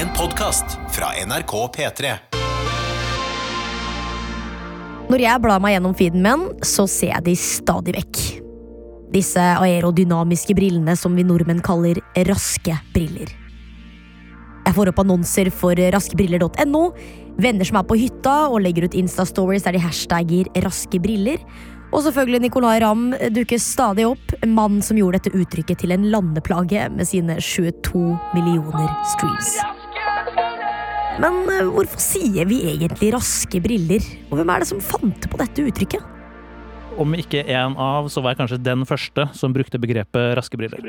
En podkast fra NRK P3. Når jeg blar meg gjennom feeden min, så ser jeg de stadig vekk. Disse aerodynamiske brillene som vi nordmenn kaller raske briller. Jeg får opp annonser for raskebriller.no, venner som er på hytta og legger ut Insta-stories der de hashtagger raske briller. Og selvfølgelig Nicolay Ramm dukker stadig opp, en mann som gjorde dette uttrykket til en landeplage med sine 22 millioner streams. Men eh, hvorfor sier vi egentlig raske briller? Og hvem er det som fant på dette uttrykket? Om ikke en av, så var jeg kanskje den første som brukte begrepet raske briller.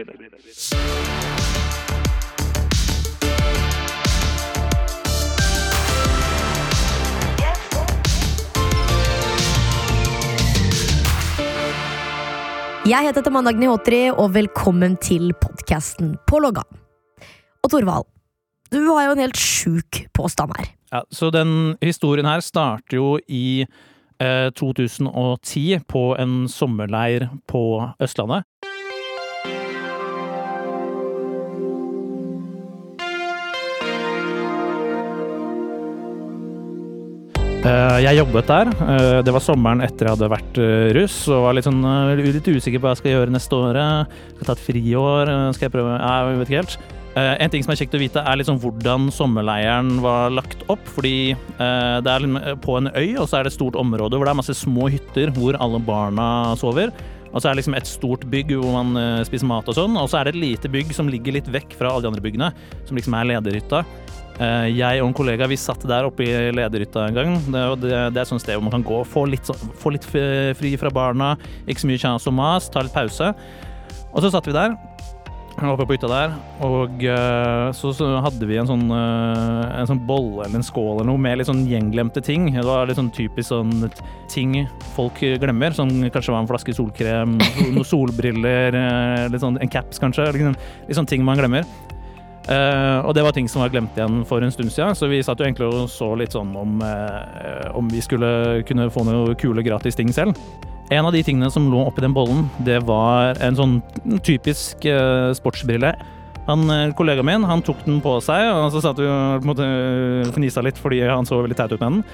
Jeg heter Tamanna Gnihotri, og velkommen til podkasten På logga. Og Torvald, du har jo en helt sjuk påstand her. Ja, så den historien her starter jo i eh, 2010 på en sommerleir på Østlandet. Eh, Jeg jobbet der. Eh, Det var sommeren etter jeg hadde vært eh, russ og var litt, sånn, litt usikker på hva jeg skal gjøre neste året. Skal jeg ta et friår? Skal jeg prøve? Nei, Jeg vet ikke helt. Eh, En ting som er kjekt å vite, er liksom hvordan sommerleiren var lagt opp. Fordi uh, det er liksom på en øy, og så er det et stort område hvor det er masse små hytter hvor alle barna sover. Og så er det liksom et stort bygg hvor man uh, spiser mat og sånn. Og så er det et lite bygg som ligger litt vekk fra alle de andre byggene, som liksom er lederhytta. Eh, Jeg og en kollega vi satt der oppe i lederhytta en gang. Det, det, det er et sånt sted hvor man kan gå, få litt, få litt fri fra barna, ikke så mye kjas og mas, ta litt pause. Og så satt vi der, oppe på hytta der, og eh, så, så hadde vi en sånn, eh, en sånn bolle eller en skål eller noe med litt sånn gjenglemte ting. Det var litt sånn typisk sånn ting folk glemmer, som kanskje var en flaske solkrem, noen solbriller, eh, litt sånn, en caps kanskje, liksom, litt sånn ting man glemmer. Uh, og det var ting som var glemt igjen for en stund siden, så vi satt jo egentlig og så litt sånn om, uh, om vi skulle kunne få noe kule gratis ting selv. En av de tingene som lå oppi den bollen, det var en sånn typisk eh, sportsbrille. Han, eh, kollegaen min han tok den på seg, og så satt vi og på fnisa litt fordi han så veldig teit ut med den.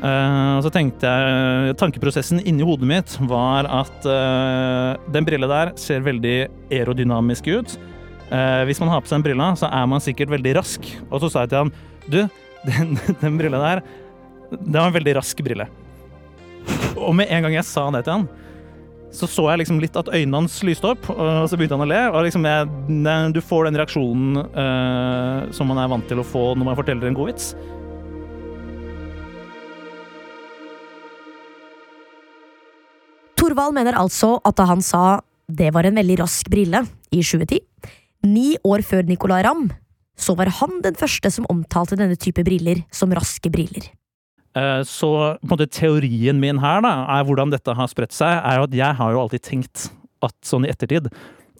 Og så tenkte jeg Tankeprosessen inni hodet mitt var at eh, den brilla der ser veldig aerodynamisk ut. Eh, hvis man har på seg den brilla, så er man sikkert veldig rask. Og så sa jeg til han Du, den, den brilla der, det var en veldig rask brille. Og med en gang jeg sa det til han, så så jeg liksom litt at øynene hans lyste opp, og så begynte han å le. Og liksom jeg, du får den reaksjonen uh, som man er vant til å få når man forteller en god vits. Torvald mener altså at da han sa det var en veldig rask brille i 2010, ni år før Nicolay Ramm, så var han den første som omtalte denne type briller som raske briller. Eh, Så på en måte teorien min her, da, er hvordan dette har spredt seg, er jo at jeg har jo alltid tenkt at sånn i ettertid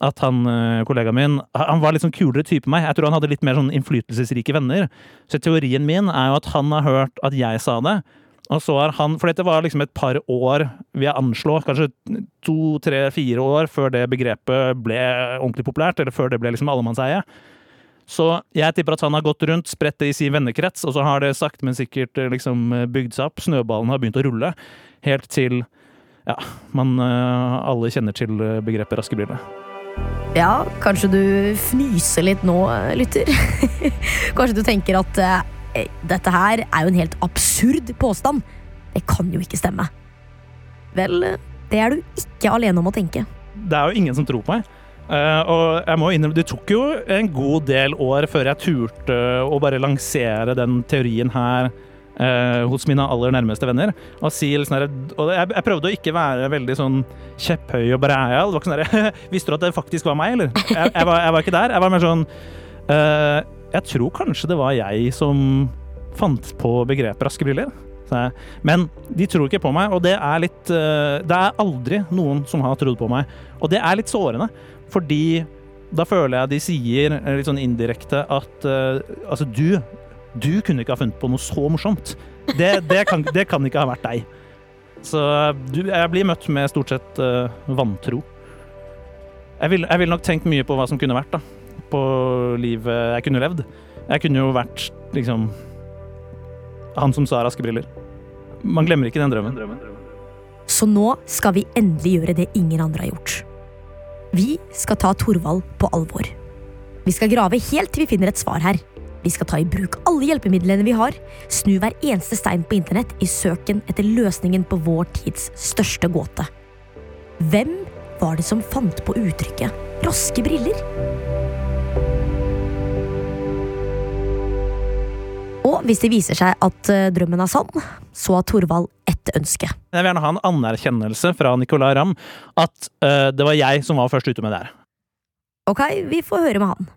at han eh, kollegaen min han var litt sånn kulere type meg. Jeg tror han hadde litt mer sånn innflytelsesrike venner. Så teorien min er jo at han har hørt at jeg sa det. Og så har han, For dette var liksom et par år, vil jeg anslå, kanskje to, tre, fire år før det begrepet ble ordentlig populært, eller før det ble liksom allemannseie. Så jeg tipper at han har gått rundt, spredt det i sin vennekrets, og så har det sakte, men sikkert eh, liksom bygd seg opp. Snøballen har begynt å rulle. Helt til ja, man eh, alle kjenner til eh, begrepet raske briller. Ja, kanskje du fnyser litt nå, eh, lytter. kanskje du tenker at eh, dette her er jo en helt absurd påstand. Det kan jo ikke stemme. Vel, eh, det er du ikke alene om å tenke. Det er jo ingen som tror på meg. Eh, og jeg må innrømme, det tok jo en god del år før jeg turte å bare lansere den teorien her uh, hos mine aller nærmeste venner. Og, si sånn og jeg, jeg prøvde å ikke være veldig sånn kjepphøy og breial. Sånn Visste du at det faktisk var meg, eller? Jeg, jeg, var, jeg var ikke der. Jeg var mer sånn uh, Jeg tror kanskje det var jeg som fant på begrepet raske briller. Men de tror ikke på meg, og det er litt Det er aldri noen som har trodd på meg. Og det er litt sårende, fordi da føler jeg de sier eh, litt sånn indirekte at uh, altså, du Du kunne ikke ha funnet på noe så morsomt. Det, det, kan, det kan ikke ha vært deg. Så du, jeg blir møtt med stort sett uh, vantro. Jeg ville vil nok tenkt mye på hva som kunne vært, da. på livet jeg kunne levd. Jeg kunne jo vært liksom han som sa raske briller. Man glemmer ikke den drømmen. Så nå skal vi endelig gjøre det ingen andre har gjort. Vi skal ta Torvald på alvor. Vi skal grave helt til vi finner et svar her. Vi skal ta i bruk alle hjelpemidlene vi har, snu hver eneste stein på internett i søken etter løsningen på vår tids største gåte. Hvem var det som fant på uttrykket 'raske briller'? Og hvis det viser seg at eh, drømmen er sann, så har Torvald ett ønske. Jeg vil gjerne ha en anerkjennelse fra Nicolay Ramm at uh, det var jeg som var først ute med det her. Ok, vi får høre med han.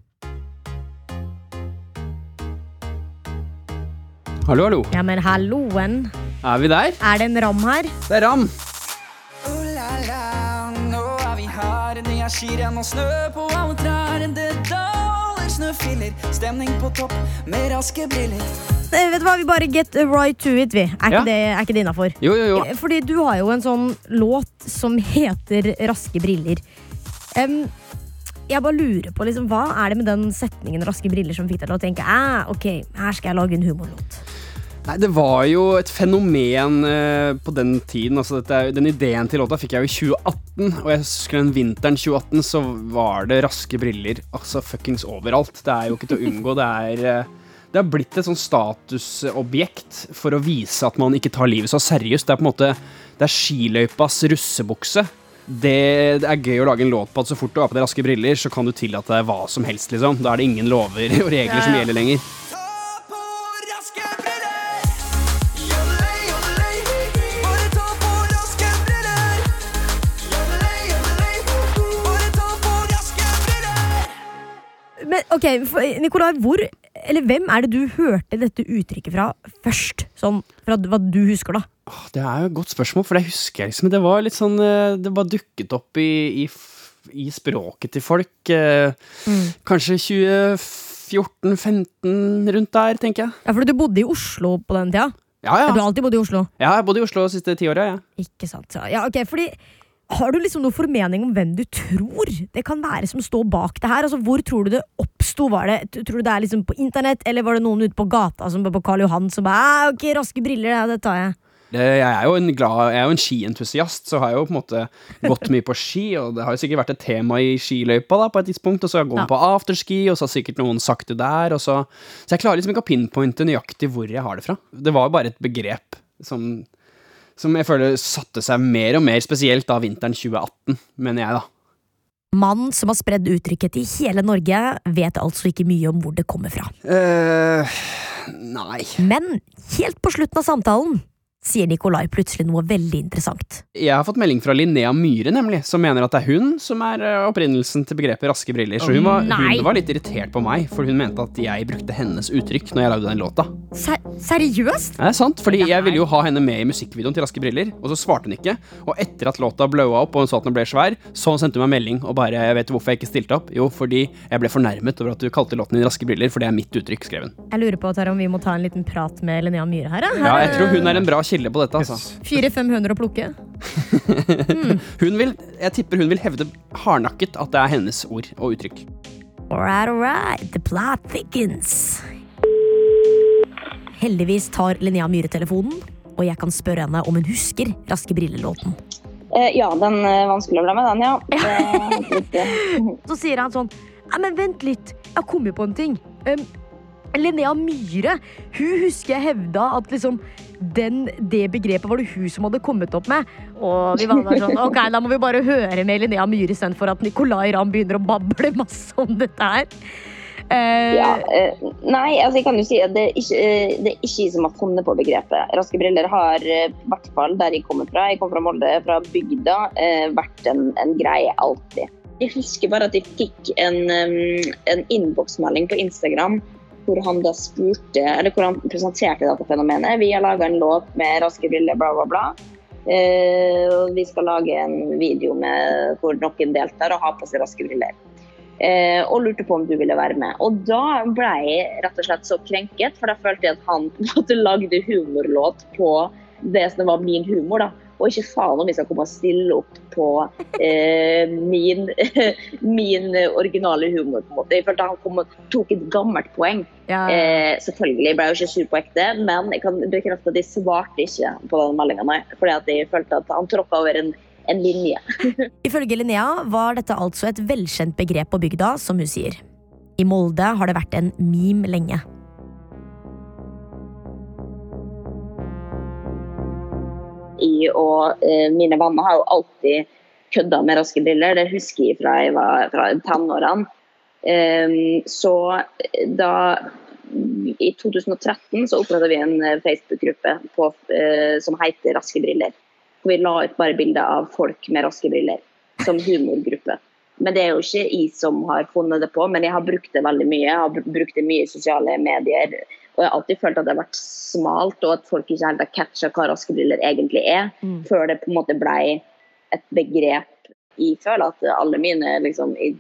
Hallo, hallo. Ja, men halloen. Er vi der? Er det en ram her? Det er Ram. Oh la la, nå er vi her. Det er skirenn og snø på alle trær. Snøfiller, stemning på topp med raske briller. Eh, vet du hva, Vi bare get right to it, vi. Er Ja. ikke det, er ikke det innafor? Jo, jo, jo. Fordi du har jo en sånn låt som heter Raske briller. Em, jeg bare lurer på, liksom, Hva er det med den setningen Raske briller som fikk deg til å tenke ah, ok, her skal jeg lage en humorlåt? Nei, det var jo et fenomen uh, på den tiden. Altså, dette, den ideen til låta fikk jeg jo i 2018, og jeg husker den vinteren 2018 så var det raske briller altså fuckings overalt. Det er jo ikke til å unngå. Det er uh, det har blitt et sånn statusobjekt for å vise at man ikke tar livet så seriøst. Det er på en måte Det er skiløypas russebukse. Det, det er gøy å lage en låt på at så fort du har på deg raske briller, så kan du tillate deg hva som helst, liksom. Da er det ingen lover og regler som gjelder lenger. Men ok, Nikolai, hvor eller hvem er det du hørte dette uttrykket fra først? Sånn fra hva du husker, da. Det er jo et godt spørsmål, for det husker jeg liksom. Det var litt sånn eh, Det bare dukket opp i, i, i språket til folk. Mm. Kanskje 2014-15 rundt der, tenker jeg. Ja, for du bodde i Oslo på den tida? Ja, Du ja. har alltid bodd i Oslo? Ja, Jeg har bodd i Oslo de siste ti åra, Ja. Ikke sant. Ja, Ja, ok, fordi har du liksom noen formening om hvem du tror det kan være som står bak det her? Altså, Hvor tror du det oppsto? Var det, tror du det er liksom på internett, eller var det noen ute på gata som på Karl Johan som bare «Ah, ok, raske briller, ja, det tar jeg. Jeg er jo en glad Jeg er jo en skientusiast, så har jeg jo på en måte gått mye på ski, og det har jo sikkert vært et tema i skiløypa da, på et tidspunkt, og så har jeg gått Ja. på afterski, og så har sikkert noen sagt det der, og så Så jeg klarer liksom ikke å pinpointe nøyaktig hvor jeg har det fra. Det var jo bare et begrep som som jeg føler satte seg mer og mer spesielt da vinteren 2018, mener jeg, da. Mannen som har spredd uttrykket til hele Norge, vet altså ikke mye om hvor det kommer fra. eh nei. Men helt på slutten av samtalen sier Nikolai plutselig noe veldig interessant. Jeg har fått melding fra Linnea Myhre, nemlig, som mener at det er hun som er eh, opprinnelsen til begrepet raske briller. Så hun var, hun var litt irritert på meg, for hun mente at jeg brukte hennes uttrykk når jeg lagde den låta. Ser seriøst? Det er sant, fordi jeg ville jo ha henne med i musikkvideoen til Raske briller, og så svarte hun ikke. Og etter at låta blowa opp og hun så at den ble svær, så sendte hun meg melding og bare Vet du hvorfor jeg ikke stilte opp? Jo, fordi jeg ble fornærmet over at du kalte låten din Raske briller, for det er mitt uttrykk, skrev hun. Jeg lurer på Tara, om vi må ta en liten prat med Linnea Myhre her. ja. Ja, jeg tror hun er en bra kilde på dette, altså. 400-500 å plukke. Hun vil, jeg tipper hun vil hevde hardnakket at det er hennes ord og uttrykk. Alright, alright, the plot thickens. Heldigvis tar Linnea Myhre telefonen, og jeg kan spørre henne om hun husker Raske briller-låten. Eh, ja, den er vanskelig å glemme, den, ja. Så sier han sånn Nei, men vent litt, jeg har kommet på en ting. Um, Linnea Myhre, hun husker jeg hevda at liksom den, det begrepet var det hun som hadde kommet opp med. Og vi var bare sånn, ok, da må vi bare høre med Linnea Myhre istedenfor at Nicolay Ramm begynner å bable masse om dette her. Uh, Ja, uh, nei, altså jeg kan jo si at det er ikke, uh, det er ikke som har funnet på begrepet. Raske briller har i hvert fall der jeg kommer fra, jeg kommer fra Molde, fra bygda, eh, vært en, en greie alltid. Jeg husker bare at jeg fikk en, um, en innboksmelding på Instagram hvor han da spurte, eller hvor han presenterte dette fenomenet. Vi har laga en låt med raske briller, bla, bla, bla. Eh, vi skal lage en video med hvor noen deltar og har på seg raske briller. Eh, og lurte på om du ville være med. Og da ble jeg rett og slett så krenket, for da følte jeg at han lagde humorlåt på det som var min humor. da. Og ikke faen om vi skal komme og stille opp på eh, min, min originale humor. på en måte. Jeg følte han kom og tok et gammelt poeng. Ja. Eh, selvfølgelig ble jeg jo ikke sur på ekte, men jeg kan bekrefte at jeg svarte ikke på den meldinga. Fordi at jeg følte at han tråkka over en, en linje. Ifølge Linnea var dette altså et velkjent begrep på bygda, som hun sier. I Molde har det vært en meme lenge. I, og eh, mine venner har jo alltid kødda med raske briller. Det husker jeg fra jeg var fra tenårene. Um, så da I 2013 så oppretta vi en eh, Facebook-gruppe eh, som heter Raske briller. Hvor vi la ut bare bilder av folk med raske briller som humorgruppe. Men det er jo ikke jeg som har funnet det på, men jeg har brukt det veldig mye. Jeg har brukt det mye i sosiale medier. Og jeg har alltid følt at det har vært smalt, og at folk ikke helt har catcha hva raske briller egentlig er. Mm. Før det på en måte ble et begrep. Jeg føler at alle mine liksom, i,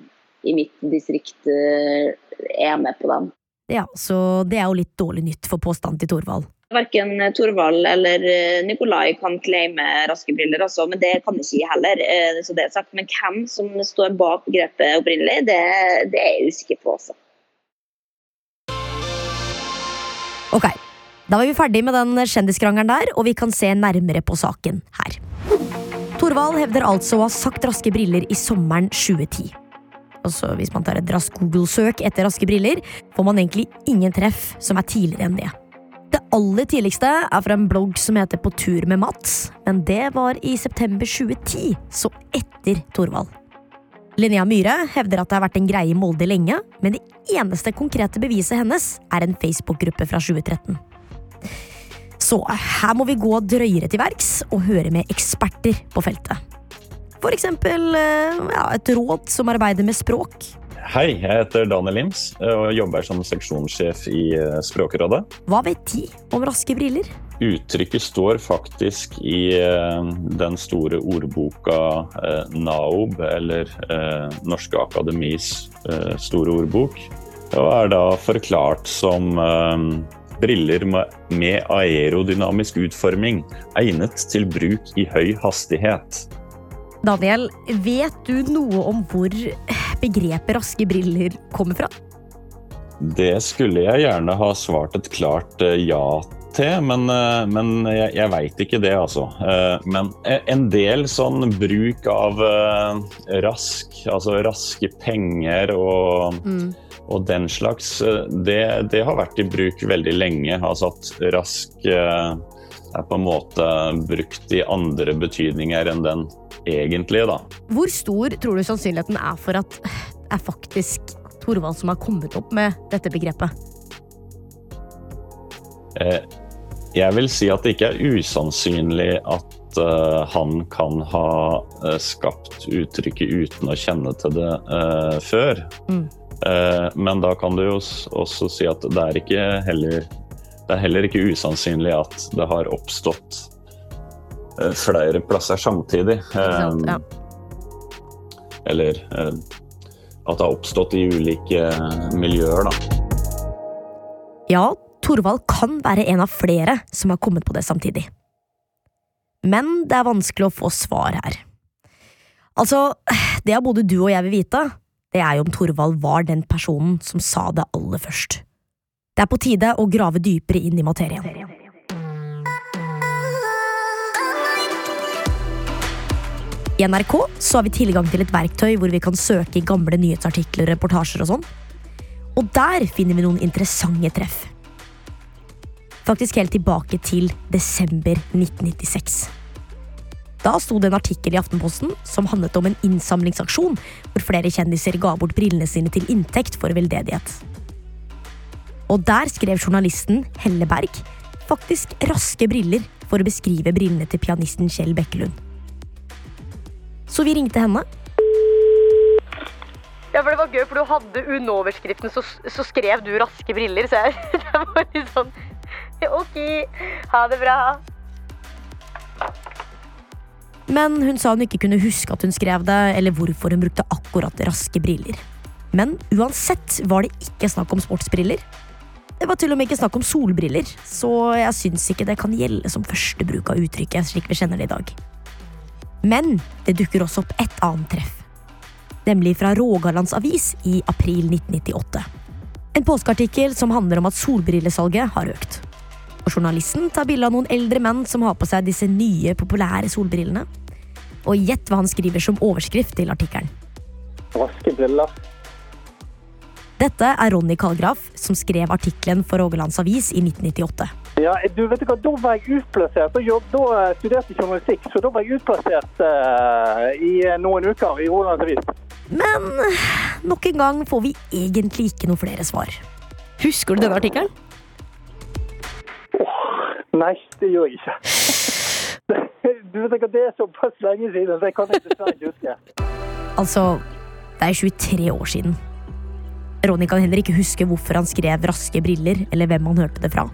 i mitt distrikt eh, er med på den. Ja, Så det er jo litt dårlig nytt for påstanden til Thorvald. Verken Torvald eller eh, Nikolai kan claime raske briller, altså, men det kan ikke jeg heller. eh, Så det er sagt. Men hvem som står bak begrepet opprinnelig, det, det er jeg usikker på. Også. Ok, da var vi ferdig med den kjendiskrangelen der, og vi kan se nærmere på saken her. Thorvald hevder altså å ha sagt raske briller i sommeren 2010. Altså, Hvis man tar et raskt Google-søk etter raske briller, får man egentlig ingen treff som er tidligere enn det. Det aller tidligste er fra en blogg som heter På tur med Mats, men det var i september 2010, så etter Thorvald. Linnea Myhre hevder at det har vært en greie i Molde lenge, men det eneste konkrete beviset hennes er en Facebook-gruppe fra 2013. Så her må vi gå drøyere til verks og høre med eksperter på feltet. For eksempel eh, ja, et råd som arbeider med språk. Hei, jeg heter Daniel Lims og jobber som seksjonssjef i eh, Språkrådet. Hva vet de om raske briller? Uttrykket står faktisk i eh, den store ordboka eh, NAOB, eller Norske Akademis store ordbok, og er da forklart som briller med, med aerodynamisk utforming egnet til bruk i høy hastighet. Daniel, vet du noe om hvor begrepet raske briller kommer fra? Det skulle jeg gjerne ha svart et klart eh, ja til, men, eh, men jeg, jeg veit ikke det, altså. Eh, Men en del sånn bruk av rask, altså raske penger og, og den slags, det, det har vært i bruk veldig lenge. Altså at rask er på en måte brukt i andre betydninger enn den egentlige, da. Hvor stor tror du sannsynligheten er for at det er faktisk Thorvald som har kommet opp med dette begrepet? Eh, Jeg vil si at det ikke er usannsynlig at eh, han kan ha eh, skapt uttrykket uten å kjenne til det eh, før. Mm. Eh, men da kan du jo også si at det er, ikke heller, det er heller ikke usannsynlig at det har oppstått eh, flere plasser samtidig. Sant? Eh, Ja. Eller eh, at det har oppstått i ulike eh, miljøer, da. Ja, Thorvald kan være en av flere som har kommet på det samtidig. Men det er vanskelig å få svar her. Altså, det har både du og jeg vil vite, det er jo om Thorvald var den personen som sa det aller først. Det er på tide å grave dypere inn i materien. I NRK så har vi tilgang til et verktøy hvor vi kan søke i gamle nyhetsartikler, og reportasjer og sånn. Og der finner vi noen interessante treff. Faktisk helt tilbake til desember 1996. Da sto det en artikkel i Aftenposten som handlet om en innsamlingsaksjon hvor flere kjendiser ga bort brillene sine til inntekt for veldedighet. Og der skrev journalisten Helle Berg faktisk raske briller for å beskrive brillene til pianisten Kjell Bekkelund. Så vi ringte henne. Ja, for det var gøy, for du hadde under overskriften, så, så skrev du raske briller, så jeg det var litt sånn Ok, ha det bra. Men hun sa hun ikke kunne huske at hun skrev det, eller hvorfor hun brukte akkurat raske briller. Men uansett var det ikke snakk om sportsbriller. Det var til og med ikke snakk om solbriller, så jeg syns ikke det kan gjelde som første bruk av uttrykket slik vi kjenner det i dag. Men det dukker også opp et annet treff. Nemlig fra Rogalands Avis i april 1998. En påskeartikkel som handler om at solbrillesalget har økt. Og Journalisten tar bilde av noen eldre menn som har på seg disse nye, populære solbrillene. Og gjett hva han skriver som overskrift til artikkelen. Raske briller. Dette er Ronny Kallgraf, som skrev artikkelen for Rogalands Avis i 1998. Ja, du vet hva, Da var jeg utplassert. Da, da eh, studerte jeg journalistikk, så da var jeg utplassert uh, i noen uker i Rolands Avis. Men nok en gang får vi egentlig ikke noe flere svar. Husker du denne artikkelen? Nei, det gjør jeg ikke. Du vet ikke, Det er såpass lenge siden, så jeg kan ikke dessverre ikke huske. Altså, det er 23 år siden. Ronny kan heller ikke huske hvorfor han skrev raske briller, eller hvem han hørte det fra.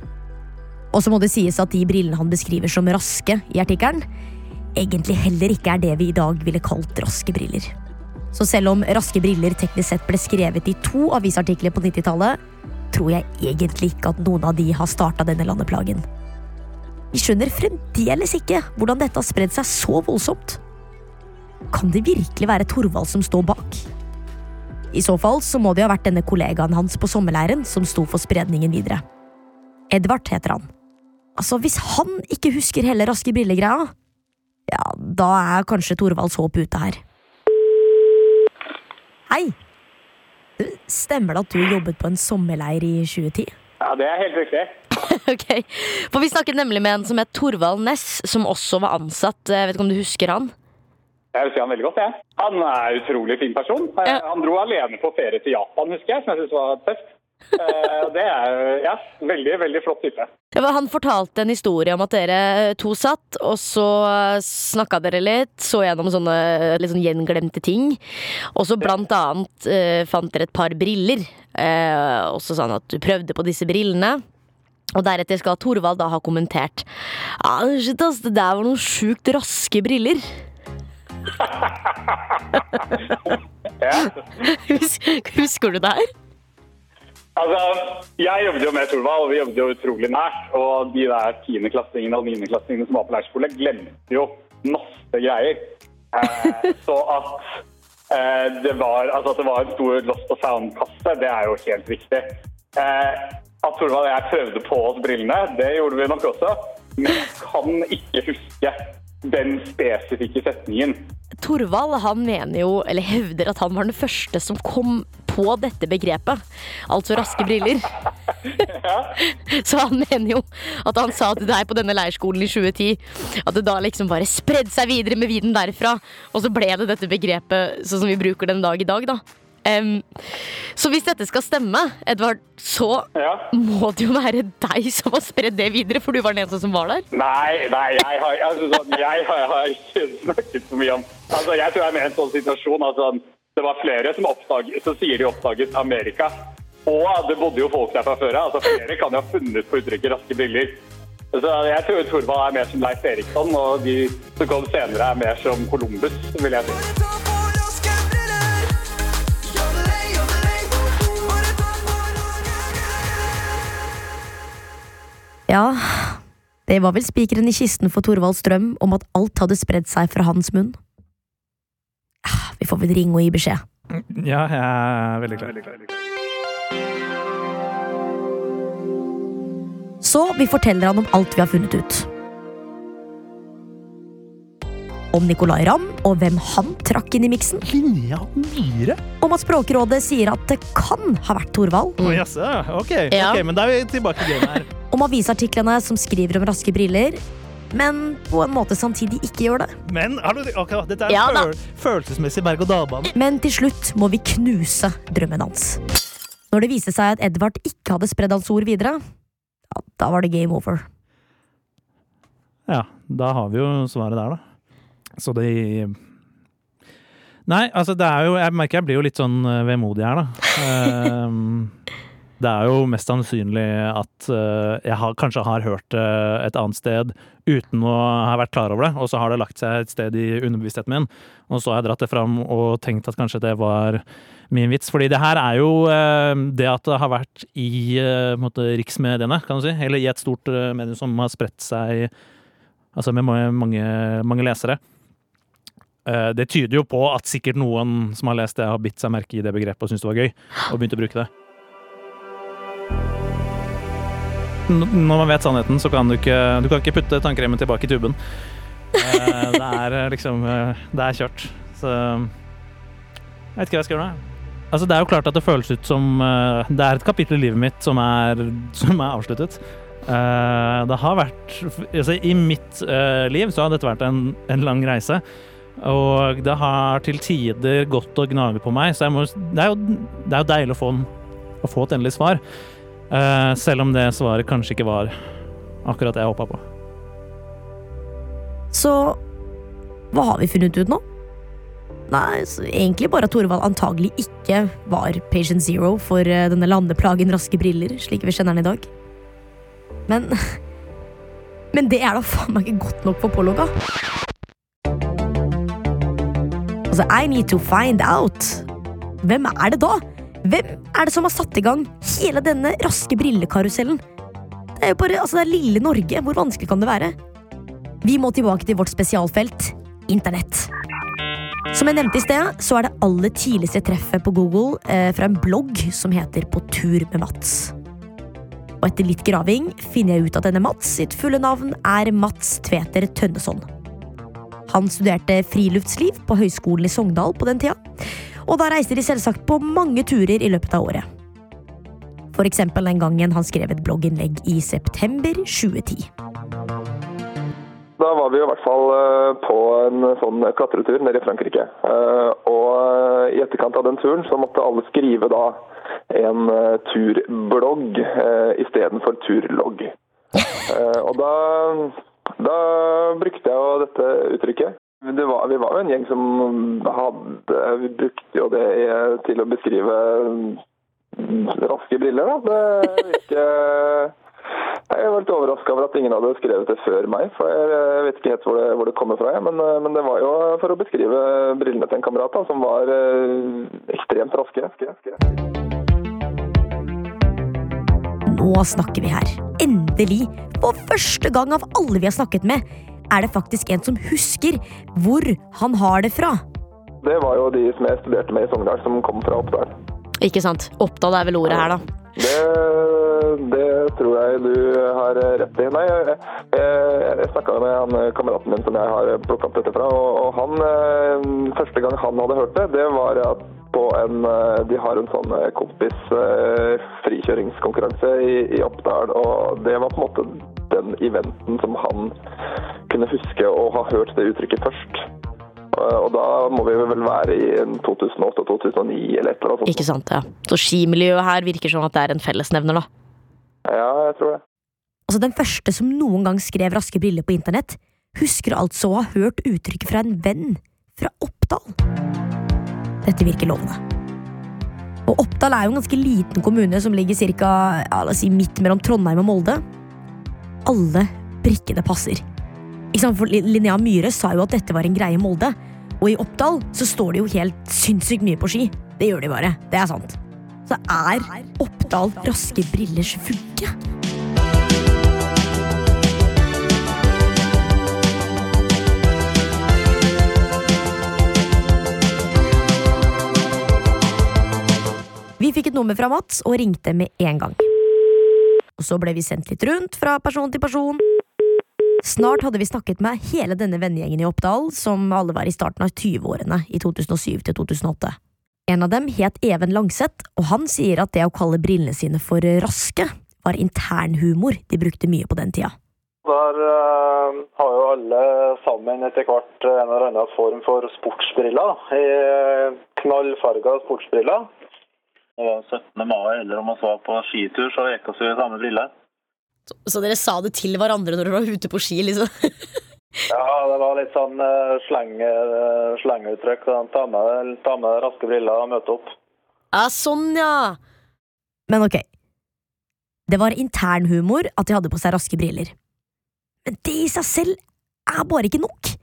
Og så må det sies at de brillene han beskriver som raske i artikkelen, egentlig heller ikke er det vi i dag ville kalt raske briller. Så selv om raske briller teknisk sett ble skrevet i to avisartikler på 90-tallet, tror jeg egentlig ikke at noen av de har starta denne landeplagen. Vi skjønner fremdeles ikke hvordan dette har spredd seg så voldsomt. Kan det virkelig være Torvald som står bak? I så fall så må det ha vært denne kollegaen hans på sommerleiren som sto for spredningen videre. Edvard heter han. Altså, Hvis han ikke husker hele Raske briller-greia, ja, da er kanskje Torvalds håp ute her. Hei! Stemmer det at du jobbet på en sommerleir i 2010? Ja, det er helt riktig. ok, for Vi snakket nemlig med en som het Torvald Næss, som også var ansatt. Jeg vet ikke om du husker han? Jeg husker han veldig godt, jeg. Han er en utrolig fin person. Eh, Ja. Han dro alene på ferie til Japan, husker jeg, som jeg syntes var tøft. Eh, det er ja, veldig, veldig flott type. Han fortalte en historie om at dere to satt, og så snakka dere litt, så gjennom sånne litt sånn gjenglemte ting. Og så blant annet eh, fant dere et par briller. Eh, og så sa han at du prøvde på disse brillene. Og deretter skal Thorvald da ha kommentert Ja, shit ass, det der var noen sjukt raske briller. Ja. Husker du det her? Altså, jeg jobbet jo med Torvald, og vi jobbet jo utrolig nært. Og de der tiendeklassingene og niendeklassingene som var på leirskole, glemte jo masse greier. Eh, så at, eh, det var, altså at det var en stor Lost og Sound-kasse, det er jo helt riktig. Eh, at Torvald og jeg prøvde på oss brillene, det gjorde vi nok også. Men jeg kan ikke huske den spesifikke setningen. Torvald han mener jo, eller hevder at han var den første som kom på dette begrepet. Altså raske briller. Så han mener jo at han sa til deg på denne leirskolen i 2010 at det da liksom bare spredde seg videre med viden derfra. Og så ble det dette begrepet sånn som vi bruker den dag i dag, da. Em, så hvis dette skal stemme, Edvard, så Ja. må det jo være deg som har spredd det videre, for du var den eneste som var der. Nei, nei, jeg har, altså, sånn, jeg har, jeg har ikke snakket så mye om altså, Jeg tror jeg er med i en sånn situasjon altså, Det var flere som oppdaget, så sier de oppdaget Amerika. Og det bodde jo folk der fra før av. Altså, flere kan jo ha funnet på uttrykket 'raske briller'. Så jeg tror Torvald er mer som Leif Eriksson, og de som kom senere, er mer som Columbus, vil jeg si. Ja, det var vel spikeren i kisten for Thorvalds drøm om at alt hadde spredd seg fra hans munn. Ah, Vi får vel ringe og gi beskjed. Ja, jeg er veldig klar. Så vi forteller han om alt vi har funnet ut. Om Nicolay Ramm og hvem han trakk inn i miksen. Linnea Myhre? Om at Språkrådet sier at det kan ha vært Thorvald. Å, yes, Ok, Ja. ok, men da er vi tilbake i gamet her. Om avisartiklene som skriver om raske briller, men på en måte samtidig ikke gjør det. Men har du, ok, dette er Ja, føl følelsesmessig berg-og-dal-bane. Men til slutt må vi knuse drømmen hans. Når det viste seg at Edvard ikke hadde spredd hans ord videre, ja, da var det game over. Ja, da har vi jo svaret der, da. Så de Nei, altså det er jo Jeg merker jeg blir jo litt sånn eh, vemodig her, da. Ehm, Det er jo mest sannsynlig at eh, jeg har, kanskje har hørt det et annet sted uten å ha vært klar over det, og så har det lagt seg et sted i underbevisstheten min, og så har jeg dratt det fram og tenkt at kanskje det var min vits. Fordi det her er jo eh, det at det har vært i eh, måte, riksmediene, kan du si, eller i et stort eh, medium som har spredt seg altså med mange, mange lesere. Eh, Det tyder jo på at sikkert noen som har lest det, har bitt seg merke i det begrepet og syntes det var gøy, og begynt å bruke det. Når man vet sannheten, så kan du ikke Du kan ikke putte tannkremen tilbake i tuben. Eh, Det er eh, liksom Det er kjørt. Så Jeg vet ikke hva jeg skal gjøre nå. Altså, det er jo klart at det føles ut som Det er et kapittel i livet mitt som er, som er avsluttet. Det har vært altså, I mitt liv så har dette vært en, en lang reise. Og det har til tider gått og gnaget på meg, så må, det, er jo, det er jo deilig å få, å få et endelig svar. Uh, selv om det svaret kanskje ikke var akkurat det jeg håpa på. Så hva har vi funnet ut nå? Nei, egentlig bare at Torvald antagelig ikke var patient zero for eh, denne landeplagen Raske briller, slik vi kjenner den i dag. Men Men det er da faen meg ikke godt nok for Polloga. Altså, I need to find out. Hvem er det da? Hvem er det som har satt i gang hele denne raske brillekarusellen? Det er jo bare, altså det er lille Norge. Hvor vanskelig kan det være? Vi må tilbake til vårt spesialfelt internett. Som jeg nevnte i sted, så er det aller tidligste treffet på Google eh, fra en blogg som heter På tur med Mats. Og etter litt graving finner jeg ut at denne Mats sitt fulle navn er Mats Tveter Tønneson. Han studerte friluftsliv på Høgskolen i Sogndal på den tida, og da reiste de selvsagt på mange turer i løpet av året. For eksempel den gangen han skrev et blogginnlegg i september 2010. Da var vi i hvert fall eh, på en sånn klatretur nede i Frankrike. Eh, Og eh, i etterkant av den turen så måtte alle skrive da en turblogg istedenfor turlogg. Og da, da brukte jeg jo dette uttrykket. Var, vi var jo en gjeng som hadde Vi brukte jo det til å beskrive mm, raske briller, da. Det virker jeg var litt overraska over at ingen hadde skrevet det før meg. for Jeg vet ikke helt hvor det, hvor det kommer fra, men, eh, men det var jo for å beskrive brillene til en kamerat da, som var eh, ekstremt raske. Nå snakker vi her. Endelig, for første gang av alle vi har snakket med, er det faktisk en som husker hvor han har det fra. Det var jo de som jeg studerte med i Sogndal, som kom fra Oppdal. Ikke sant? Oppdal er vel ordet her, da. Det, det tror jeg du har rett i. Nei, jeg, jeg, jeg snakka med han kameraten min som jeg har plukka opp dette fra, og, og han eh, Første gang han hadde hørt det, det var at på en eh, De har en sånn eh, kompis eh, frikjøringskonkurranse i, i Oppdal, og det var på en måte den eventen som han kunne huske å ha hørt det uttrykket først. Og da må vi vel være i 2008-2009 eller et eller annet sånt. Ikke sant, ja. Så skimiljøet her virker som at det er en fellesnevner, da. Ja, jeg tror det. Altså, den første som noen gang skrev raske briller på internett, husker altså å ha hørt uttrykket fra en venn fra Oppdal. Dette virker lovende. Og Oppdal er jo en ganske liten kommune som ligger cirka, ja, la oss si, midt mellom Trondheim og Molde. Alle brikkene passer. Ikke sant? For Linnea Myhre sa jo at dette var en greie i Molde. Og i Oppdal så står det jo helt sinnssykt mye på ski. Det gjør de bare. Det er sant. Så er Oppdal raske brillers vugge? Vi fikk et nummer fra Mats og ringte med en gang. Og så ble vi sendt litt rundt fra person til person. Snart hadde vi snakket med hele denne vennegjengen i Oppdal, som alle var i starten av 20-årene i 2007 til 2008. En av dem het Even Langseth, og han sier at det å kalle brillene sine for raske var internhumor de brukte mye på den tida. Der uh, har jo alle sammen etter hvert en eller annen form for sportsbriller. I knallfarga sportsbriller. Og 17. mai, eller om vi var på skitur, så gikk vi i samme brille. Så dere sa det til hverandre når dere var ute på ski, liksom? Ja, det var litt sånn uh, slengeuttrykk. sånn, Ta med, ta med raske briller og møte opp. Ja, sånn, ja. Men ok, Det var internhumor at de hadde på seg raske briller. Men det i seg selv er bare ikke nok.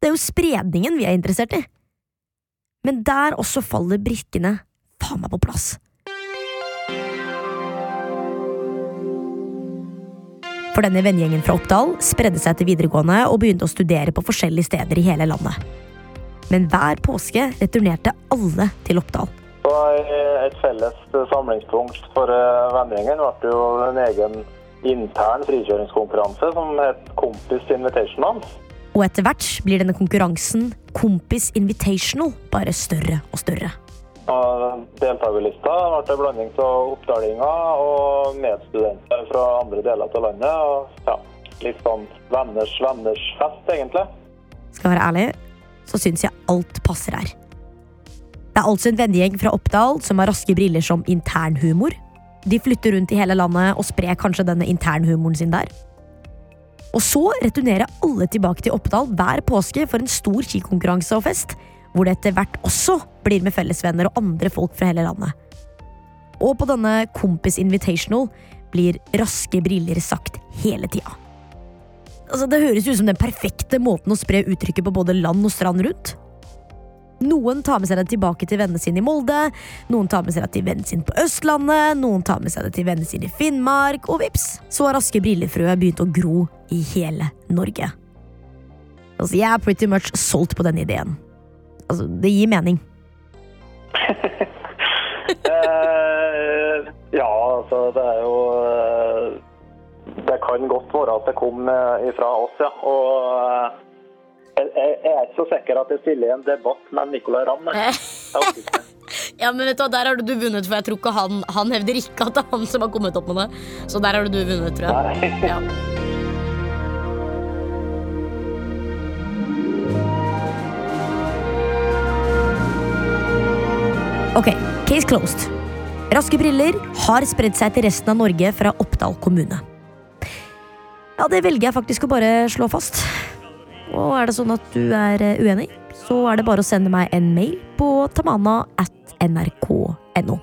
Det er jo spredningen vi er interessert i. Men der også faller brikkene faen meg på plass. For denne vennegjengen fra Oppdal spredde seg til videregående og begynte å studere på forskjellige steder i hele landet. Men hver påske returnerte alle til Oppdal. Så Et felles samlingspunkt for eh, vennegjengen ble jo en egen intern frikjøringskonkurranse som het Kompis Invitational. Og etter hvert blir denne konkurransen Kompis Invitational bare større og større. Og Deltakerlista ble en blanding av oppdalinger og medstudenter fra andre deler av landet. Og ja, litt sånn venners venners fest, egentlig. Skal jeg være ærlig, så syns jeg alt passer her. Det er altså en vennegjeng fra Oppdal som har raske briller som internhumor. De flytter rundt i hele landet og sprer kanskje denne internhumoren sin der. Og så returnerer alle tilbake til Oppdal hver påske for en stor skikonkurranse og fest, hvor det etter hvert også blir med fellesvenner og andre folk fra hele landet. Og på denne Kompis Invitational blir raske briller sagt hele tida. Altså, det høres ut som den perfekte måten å spre uttrykket på både land og strand rundt. Noen tar med seg det tilbake til vennene sine i Molde, noen tar med seg det til vennen sin på Østlandet, noen tar med seg det til vennene sine i Finnmark, og vips, så har raske brillefrøet begynt å gro i hele Norge. Altså, jeg er pretty much solgt på denne ideen. Altså, det gir mening. Eh, ja, altså det er jo eh, Det kan godt være at det kom eh, ifra oss, ja. Og eh, jeg, jeg er ikke så sikker at jeg stiller i en debatt med Nicolay Ramm. Ja, men vet du hva, Der har du vunnet, for jeg tror ikke han, han hevder ikke at det er han som har kommet opp med det. Så der har du vunnet, tror jeg. Ja. Ok, case closed. Raske briller har spredd seg til resten av Norge fra Oppdal kommune. Ja, det velger jeg faktisk å bare slå fast. Og er det sånn at du er eh, uenig, så er det bare å sende meg en mail på tamana at nrk.no.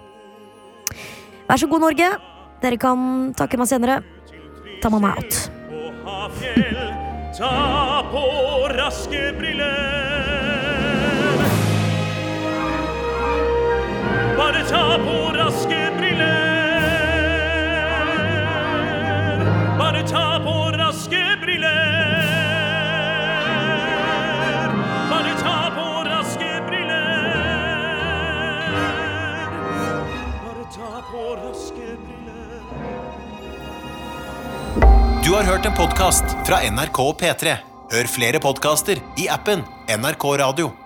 Vær så god, Norge. Dere kan takke meg senere. Tamana out. Ta på raske briller. Bare ta på raske briller. Bare ta på raske briller. Bare ta på raske briller. Bare ta på raske briller. Du har hørt en podkast fra NRK P3. Hør flere podkaster i appen NRK Radio.